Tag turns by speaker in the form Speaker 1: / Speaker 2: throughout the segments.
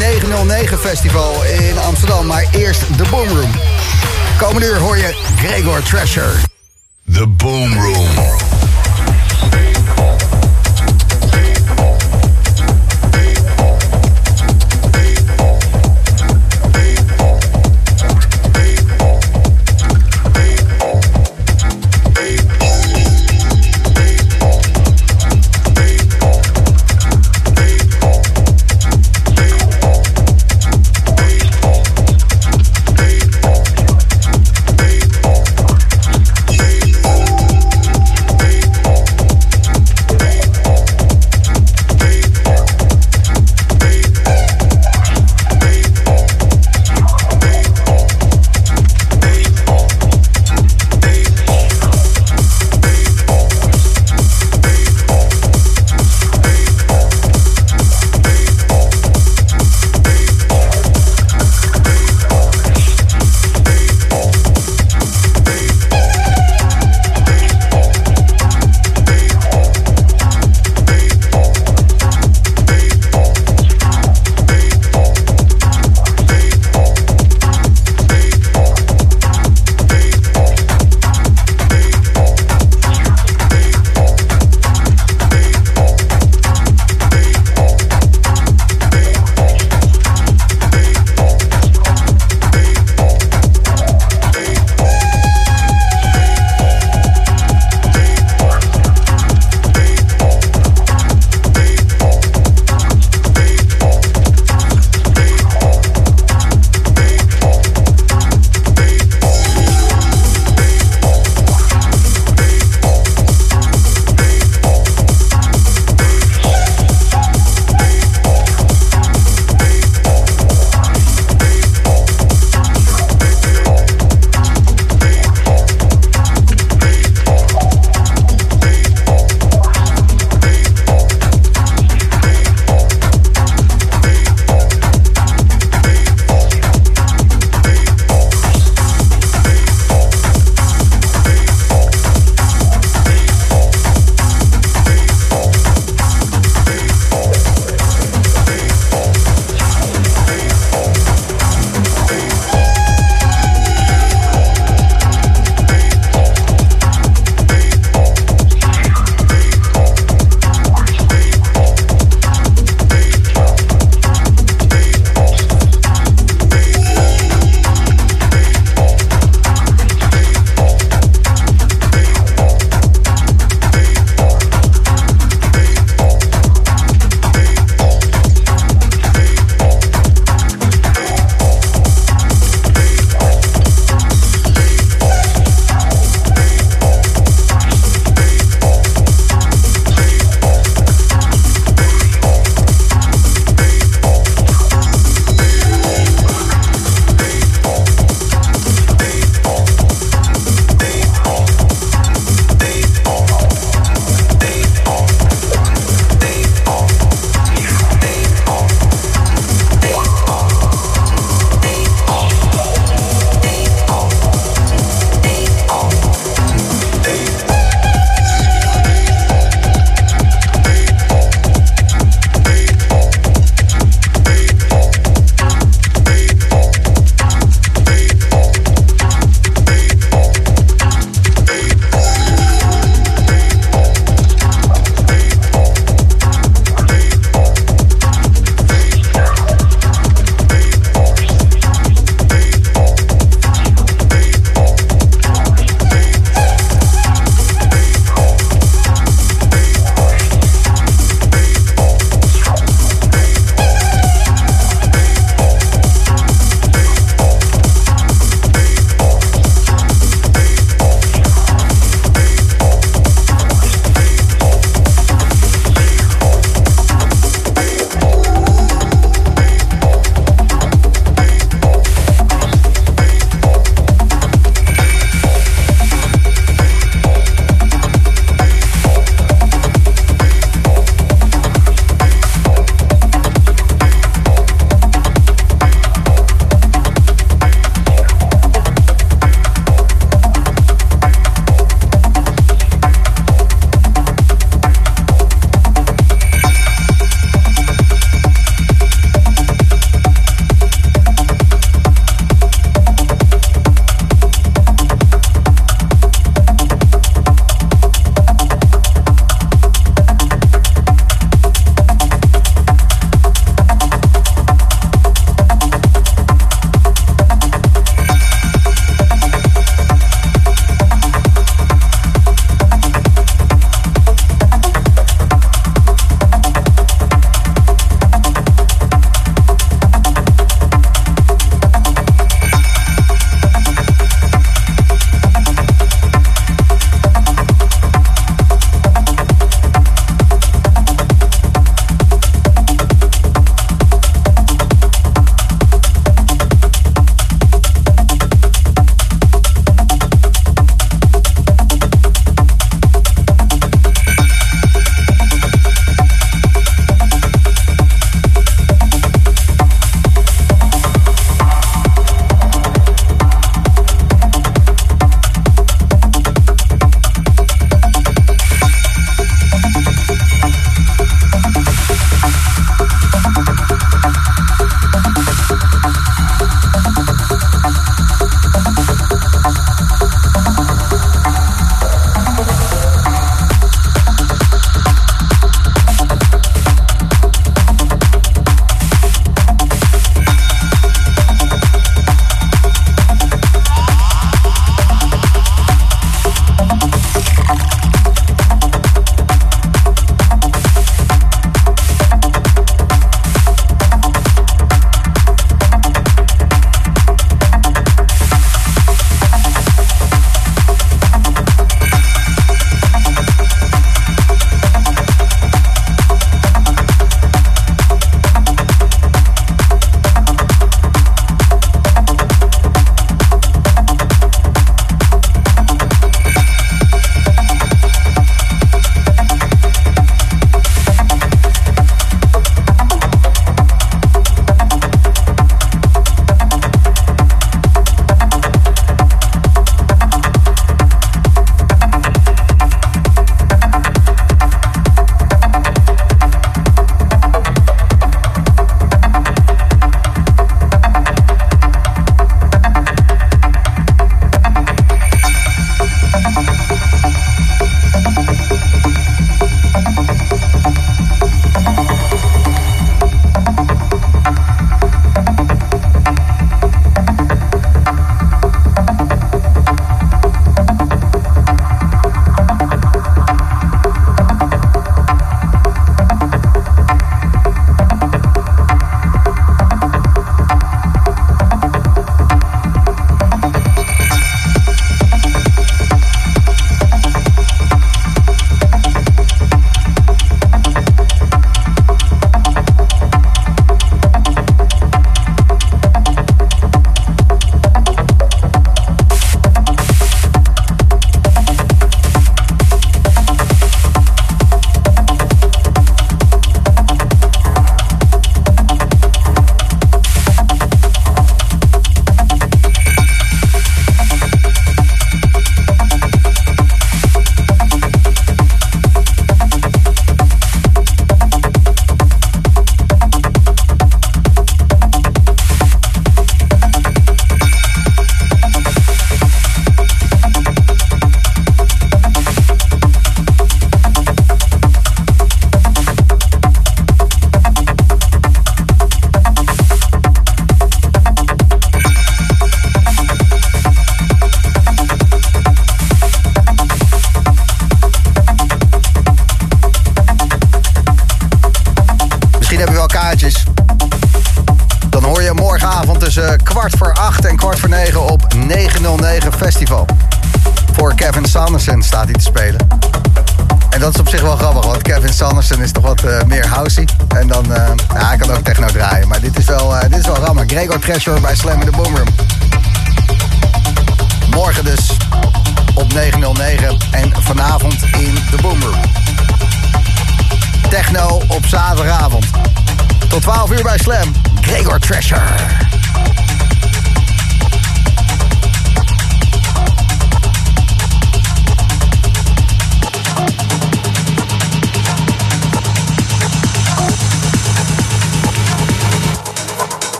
Speaker 1: 909 Festival in Amsterdam. Maar eerst de Boomroom. Komende uur hoor je Gregor Treasure.
Speaker 2: The Boomroom.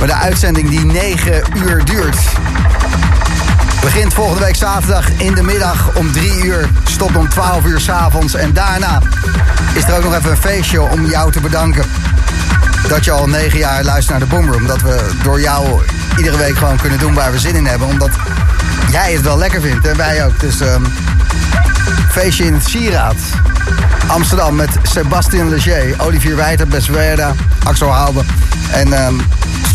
Speaker 1: Met een uitzending die negen uur duurt. Begint volgende week zaterdag in de middag om 3 uur. Stopt om 12 uur s'avonds. En daarna is er ook nog even een feestje om jou te bedanken. Dat je al negen jaar luistert naar de Boomroom. Dat we door jou iedere week gewoon kunnen doen waar we zin in hebben. Omdat jij het wel lekker vindt en wij ook. Dus um, feestje in het Sieraad. Amsterdam met Sebastien Leger, Olivier Wijter, Beswerda, Axel Halbe. En um,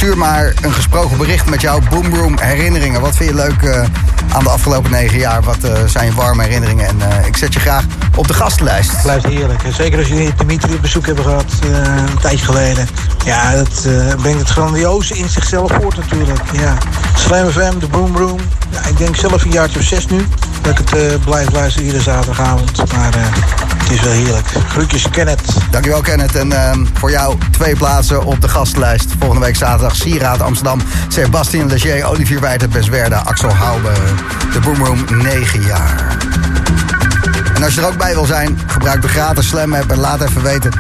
Speaker 1: stuur maar een gesproken bericht met jouw Boomroom herinneringen. Wat vind je leuk uh, aan de afgelopen negen jaar? Wat uh, zijn je warme herinneringen? En uh, ik zet je graag op de gastenlijst.
Speaker 3: Het blijft heerlijk. Zeker als jullie Dimitri op bezoek hebben gehad een tijdje geleden. Ja, dat brengt het grandioze in zichzelf voort natuurlijk. Ja. Slam FM, de Boomroom. Ja, ik denk zelf een jaartje of zes nu. Dat ik het blijf luisteren iedere zaterdagavond. Maar is wel heerlijk. Groetjes, Kenneth.
Speaker 1: Dankjewel, Kenneth. En uh, voor jou twee plaatsen op de gastlijst. Volgende week zaterdag Sieraad Amsterdam. Sebastien Leger, Olivier Wijter, Beswerda, Axel Hoube. De Boomroom 9 jaar. En als je er ook bij wil zijn, gebruik de gratis Slam en laat even weten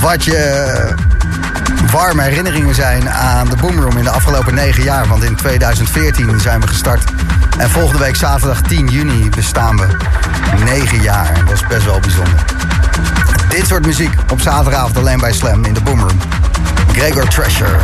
Speaker 1: wat je warme herinneringen zijn aan de Boomroom in de afgelopen 9 jaar. Want in 2014 zijn we gestart. En volgende week zaterdag 10 juni bestaan we 9 jaar. Dat is best wel bijzonder. Dit soort muziek op zaterdagavond alleen bij Slam in de Boomroom. Gregor Treasure.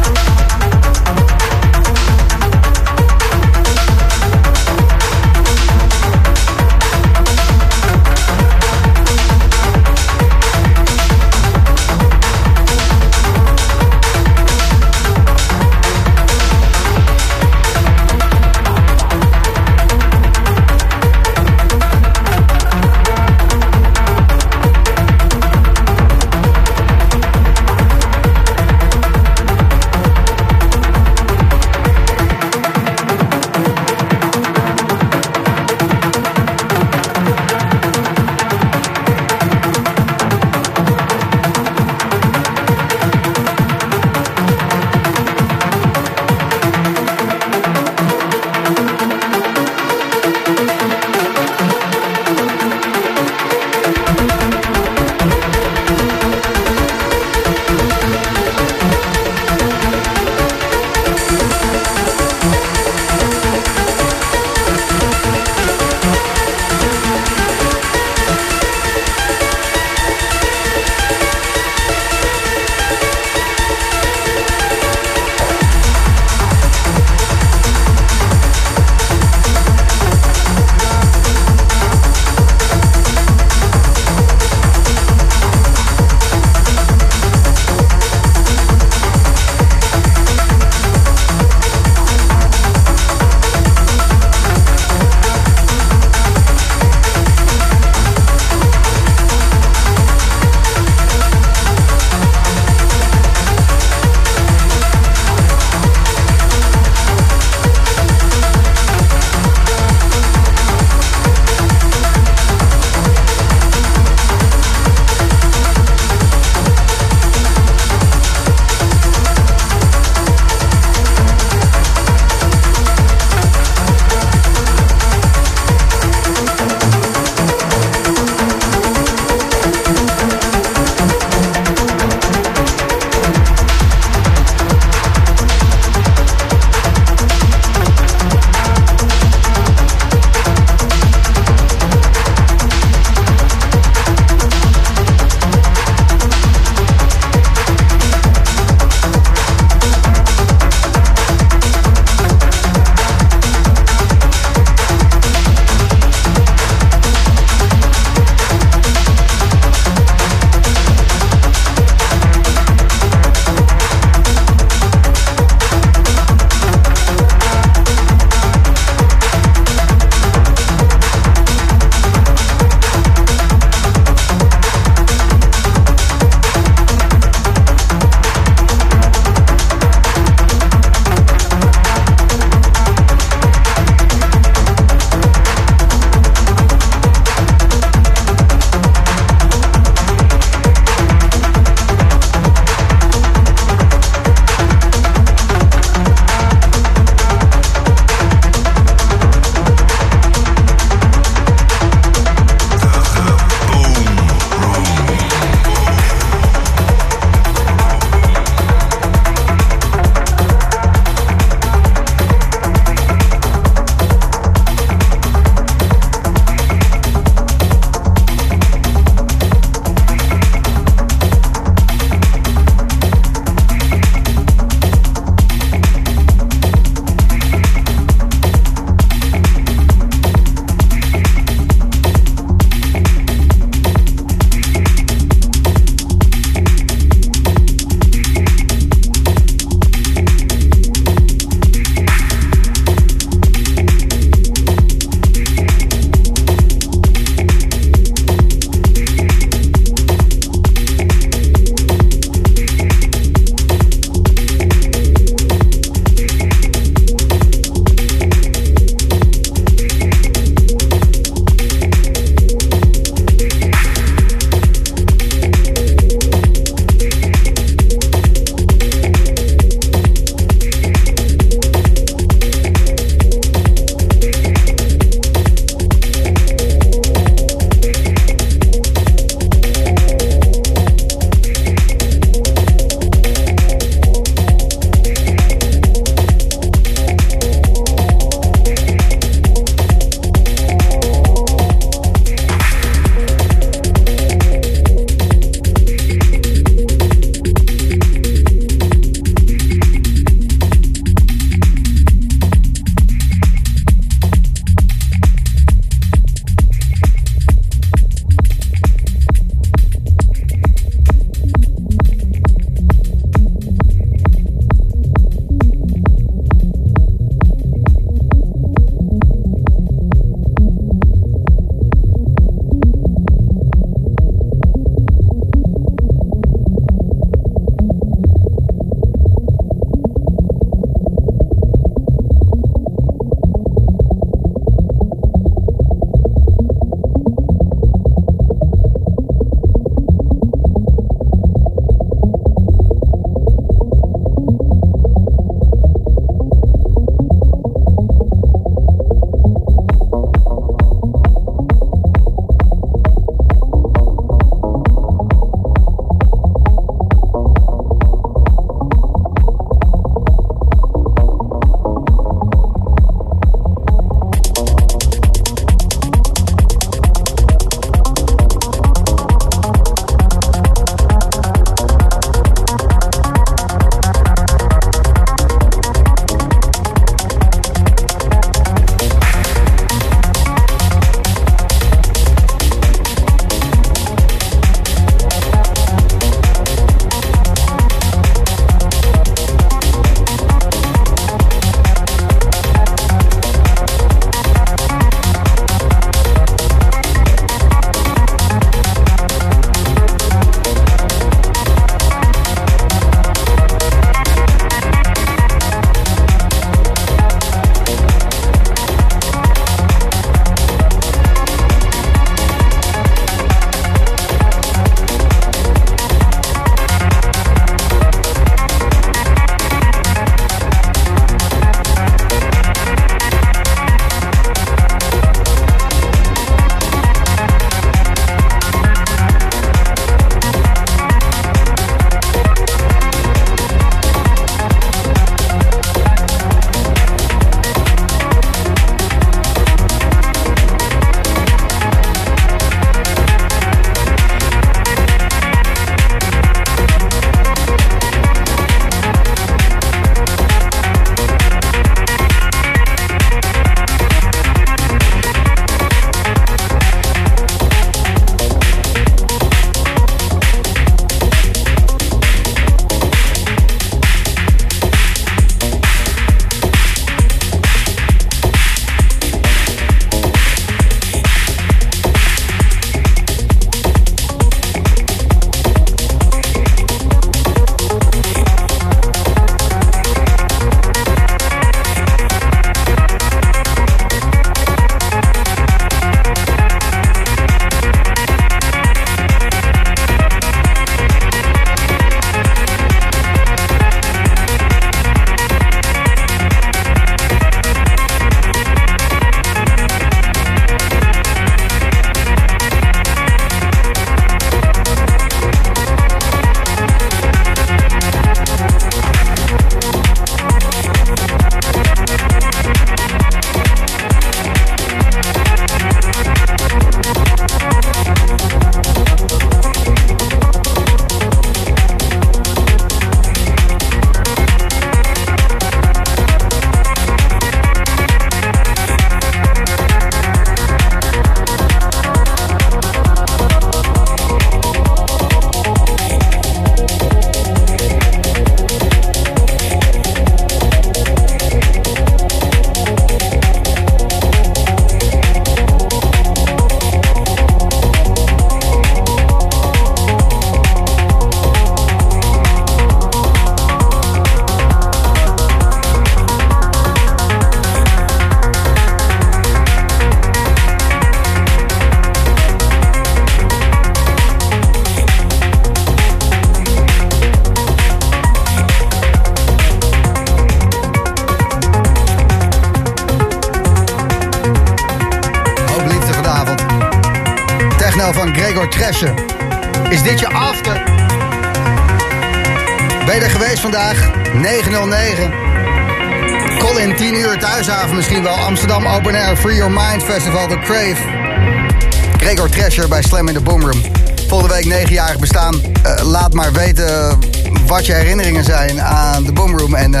Speaker 1: Zijn aan de Boomroom. En uh,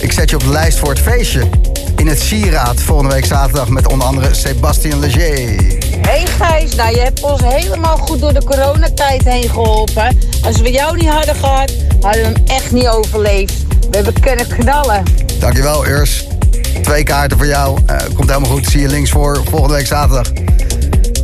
Speaker 1: ik zet je op de lijst voor het feestje. In het Sieraad volgende week zaterdag met onder andere Sebastien Leger.
Speaker 4: Hey Gijs, nou je hebt ons helemaal goed door de coronatijd heen geholpen. Als we jou niet hadden gehad, hadden we hem echt niet overleefd. We hebben kunnen knallen.
Speaker 1: Dankjewel Urs. Twee kaarten voor jou. Uh, komt helemaal goed. Zie je links voor volgende week zaterdag.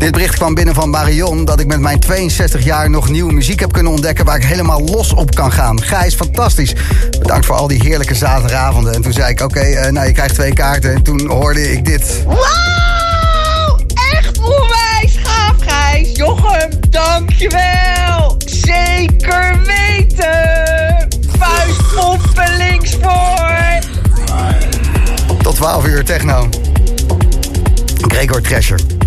Speaker 1: Dit bericht kwam binnen van Marion dat ik met mijn 62 jaar nog nieuwe muziek heb kunnen ontdekken waar ik helemaal los op kan gaan. Gijs, fantastisch. Bedankt voor al die heerlijke zaterdagavonden. En toen zei ik, oké, okay, uh, nou je krijgt twee kaarten. En toen hoorde ik dit.
Speaker 4: Wow! Echt onwijs gaaf, Gijs. Jochem, dankjewel. Zeker weten. Vuistpompen links voor.
Speaker 1: Tot 12 uur techno. Gregor Treasure.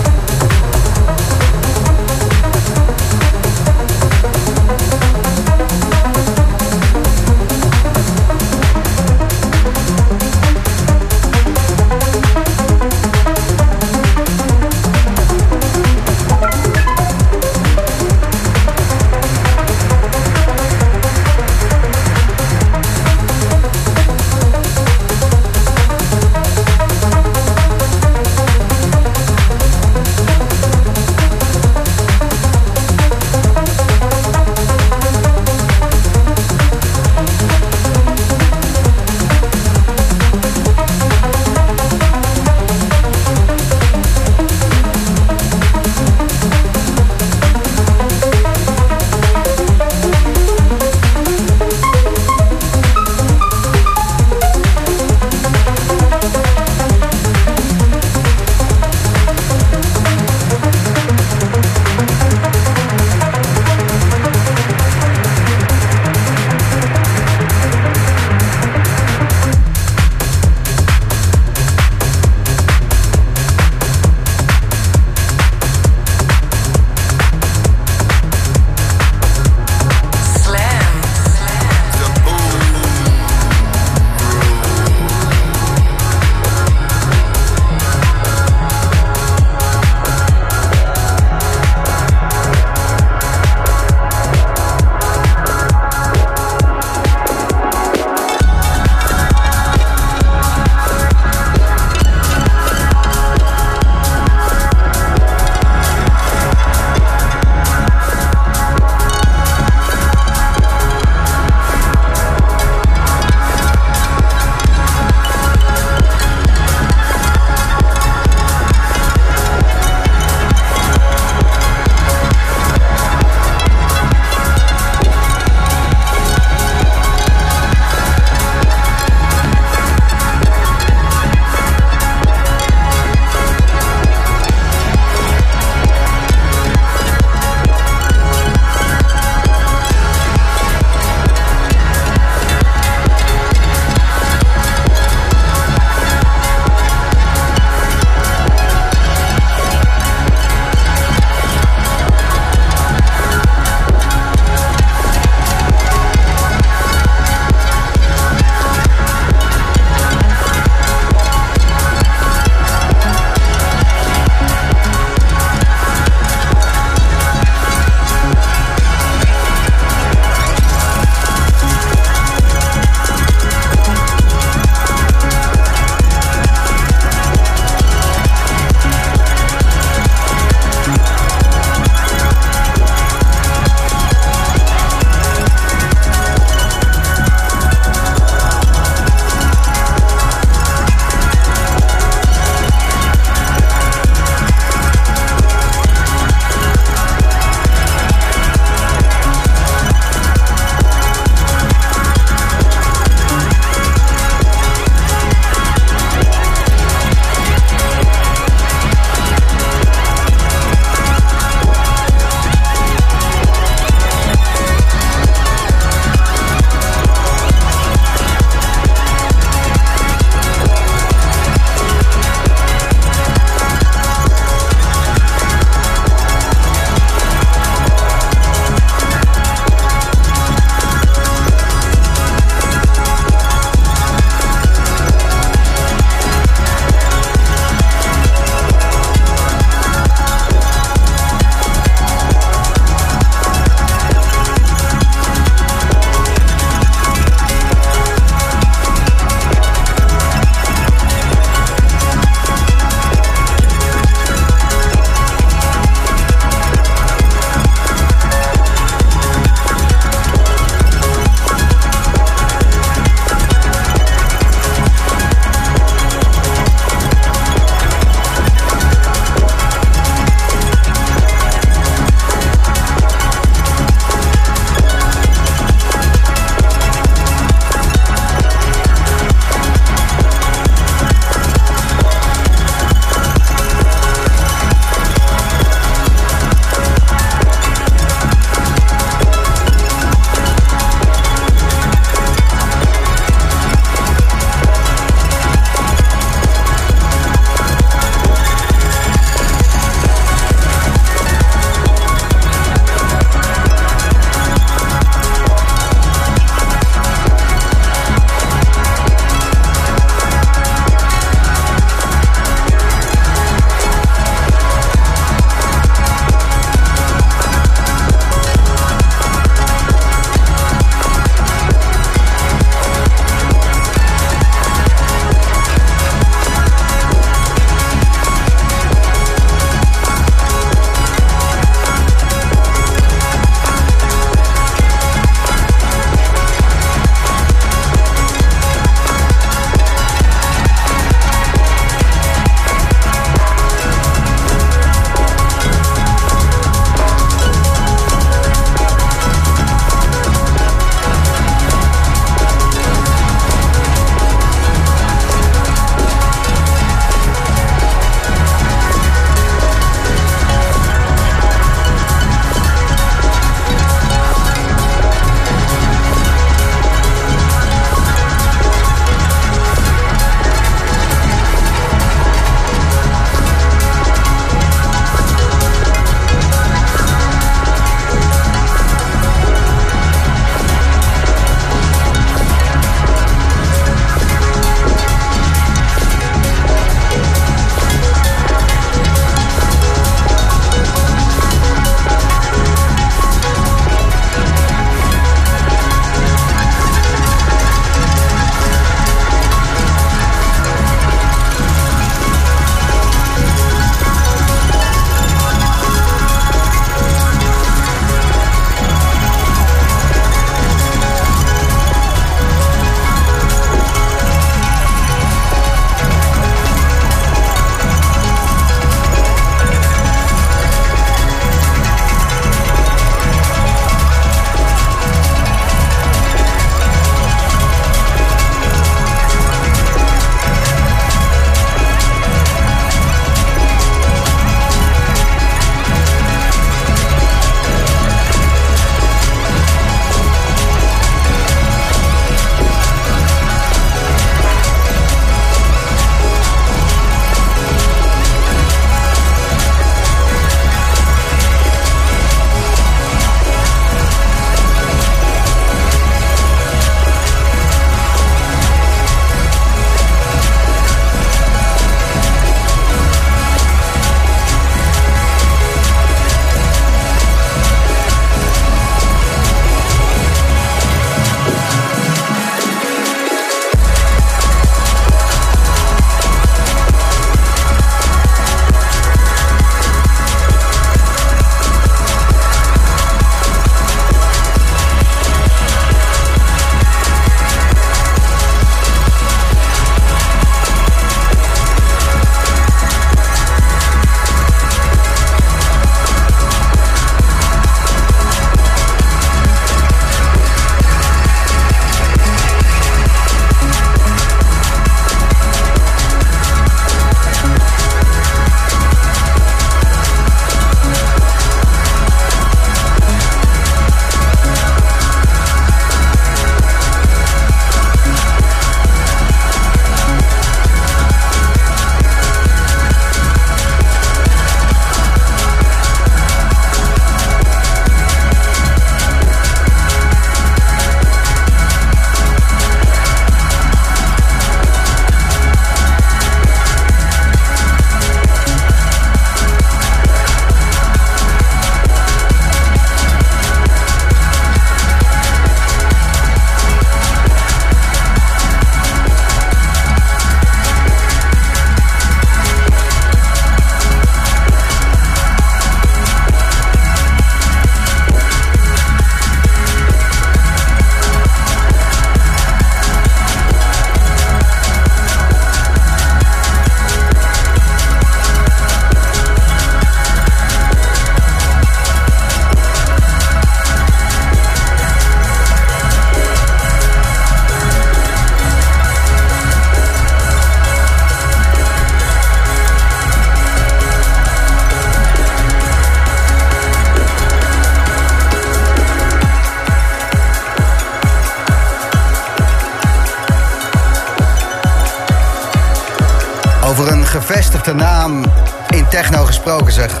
Speaker 1: Gesproken zeg.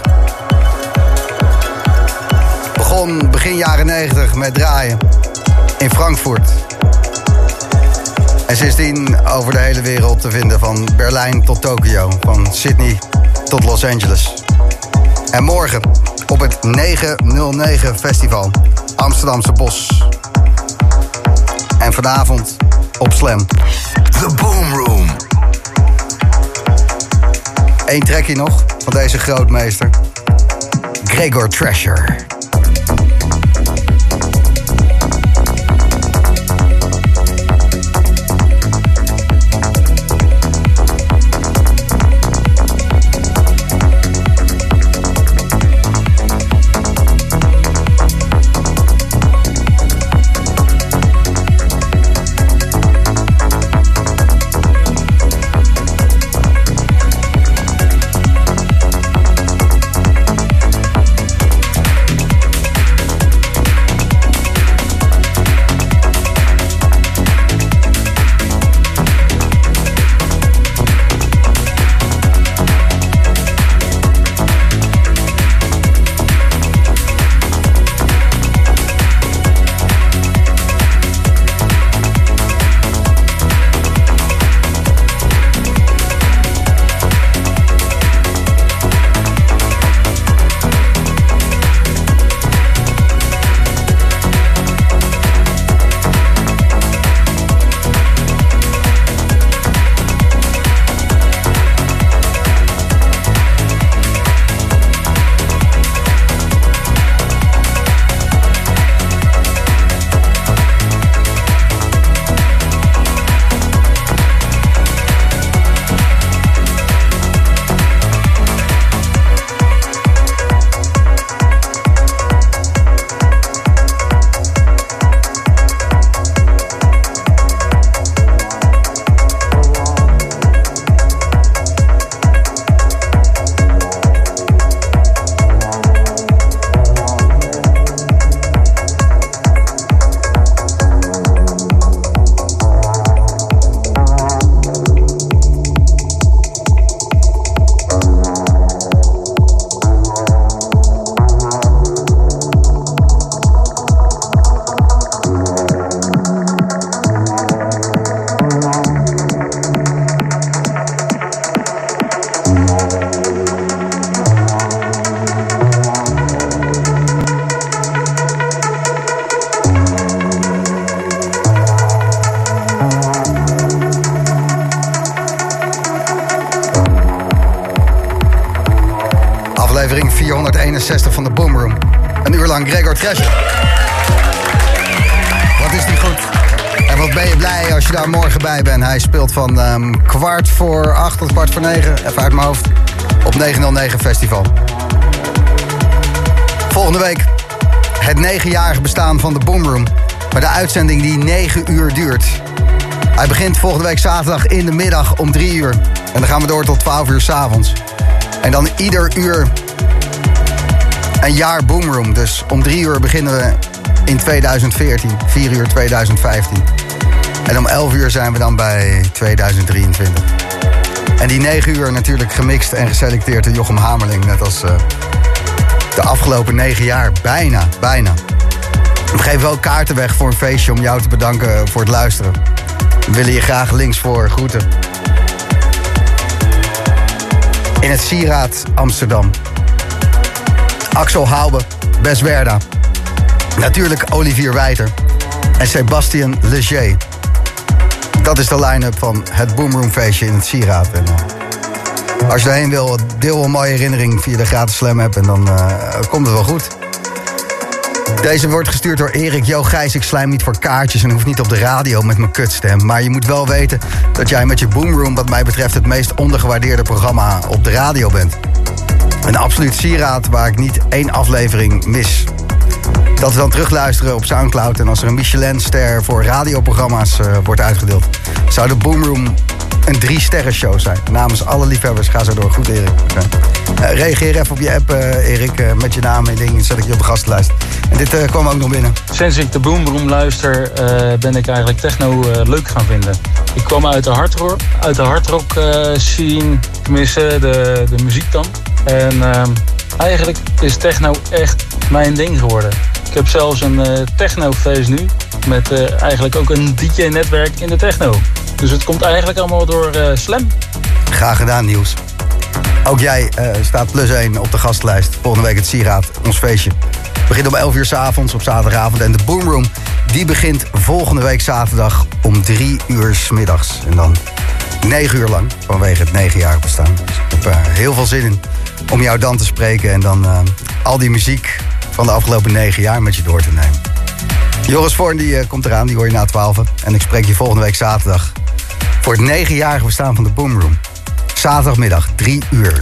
Speaker 1: Begon begin jaren 90 met draaien in Frankfurt. En sindsdien over de hele wereld te vinden, van Berlijn tot Tokio, van Sydney tot Los Angeles. En morgen op het 909 Festival, Amsterdamse Bos. En vanavond op Slam.
Speaker 2: The Boom Room.
Speaker 1: Eén trekje nog van deze grootmeester. Gregor Treasure. Tot kwart voor negen, even uit mijn hoofd, op 909 Festival. Volgende week het negenjarige bestaan van de Boomroom. Maar de uitzending die negen uur duurt. Hij begint volgende week zaterdag in de middag om drie uur. En dan gaan we door tot 12 uur s'avonds. En dan ieder uur een jaar Boomroom. Dus om drie uur beginnen we in 2014, 4 uur 2015. En om 11 uur zijn we dan bij 2023. En die 9 uur natuurlijk gemixt en geselecteerd door Jochem Hamerling. Net als uh, de afgelopen 9 jaar. Bijna, bijna. We geven wel kaarten weg voor een feestje om jou te bedanken voor het luisteren. We willen je graag links voor groeten. In het Sieraad Amsterdam. Axel Haube, Bes Werda. Natuurlijk Olivier Wijter en Sebastian Leger. Dat is de line-up van het Boomroom feestje in het Sieraad. En, uh, als je daarheen wil, deel een mooie herinnering via de gratis Slam app en dan uh, komt het wel goed. Deze wordt gestuurd door Erik. Yo Gijs, ik slijm niet voor kaartjes en hoef niet op de radio met mijn kutstem. Maar je moet wel weten dat jij met je Boomroom wat mij betreft het meest ondergewaardeerde programma op de radio bent. Een absoluut sieraad waar ik niet één aflevering mis. Dat we dan terugluisteren op Soundcloud en als er een Michelin-ster voor radioprogramma's uh, wordt uitgedeeld, zou de Boomroom een drie sterren show zijn. Namens alle liefhebbers, ga zo door. Goed Erik. Uh, reageer even op je app uh, Erik, met je naam en dingen. Zet ik je op de gastenlijst. En dit kwam ook nog binnen.
Speaker 5: Sinds ik de Boomroom luister ben ik eigenlijk techno leuk gaan vinden. Ik kwam uit de hardrock, uit de hardrock scene, tenminste de, de muziek dan. En ehm, eigenlijk is techno echt mijn ding geworden. Ik heb zelfs een uh, technofeest nu. Met uh, eigenlijk ook een DJ-netwerk in de techno. Dus het komt eigenlijk allemaal door uh, Slam.
Speaker 1: Graag gedaan, Niels. Ook jij staat plus 1 op de gastlijst. Volgende week het Sieraad, ons feestje. Begint om 11 uur s avonds op zaterdagavond. En de Boomroom die begint volgende week zaterdag om 3 uur s middags. En dan 9 uur lang vanwege het 9 jaar bestaan. Dus ik heb heel veel zin in om jou dan te spreken. En dan al die muziek van de afgelopen negen jaar met je door te nemen. Joris Voorn die, uh, komt eraan, die hoor je na 12. En ik spreek je volgende week zaterdag voor het negenjarige bestaan van de Boomroom. Zaterdagmiddag, drie uur.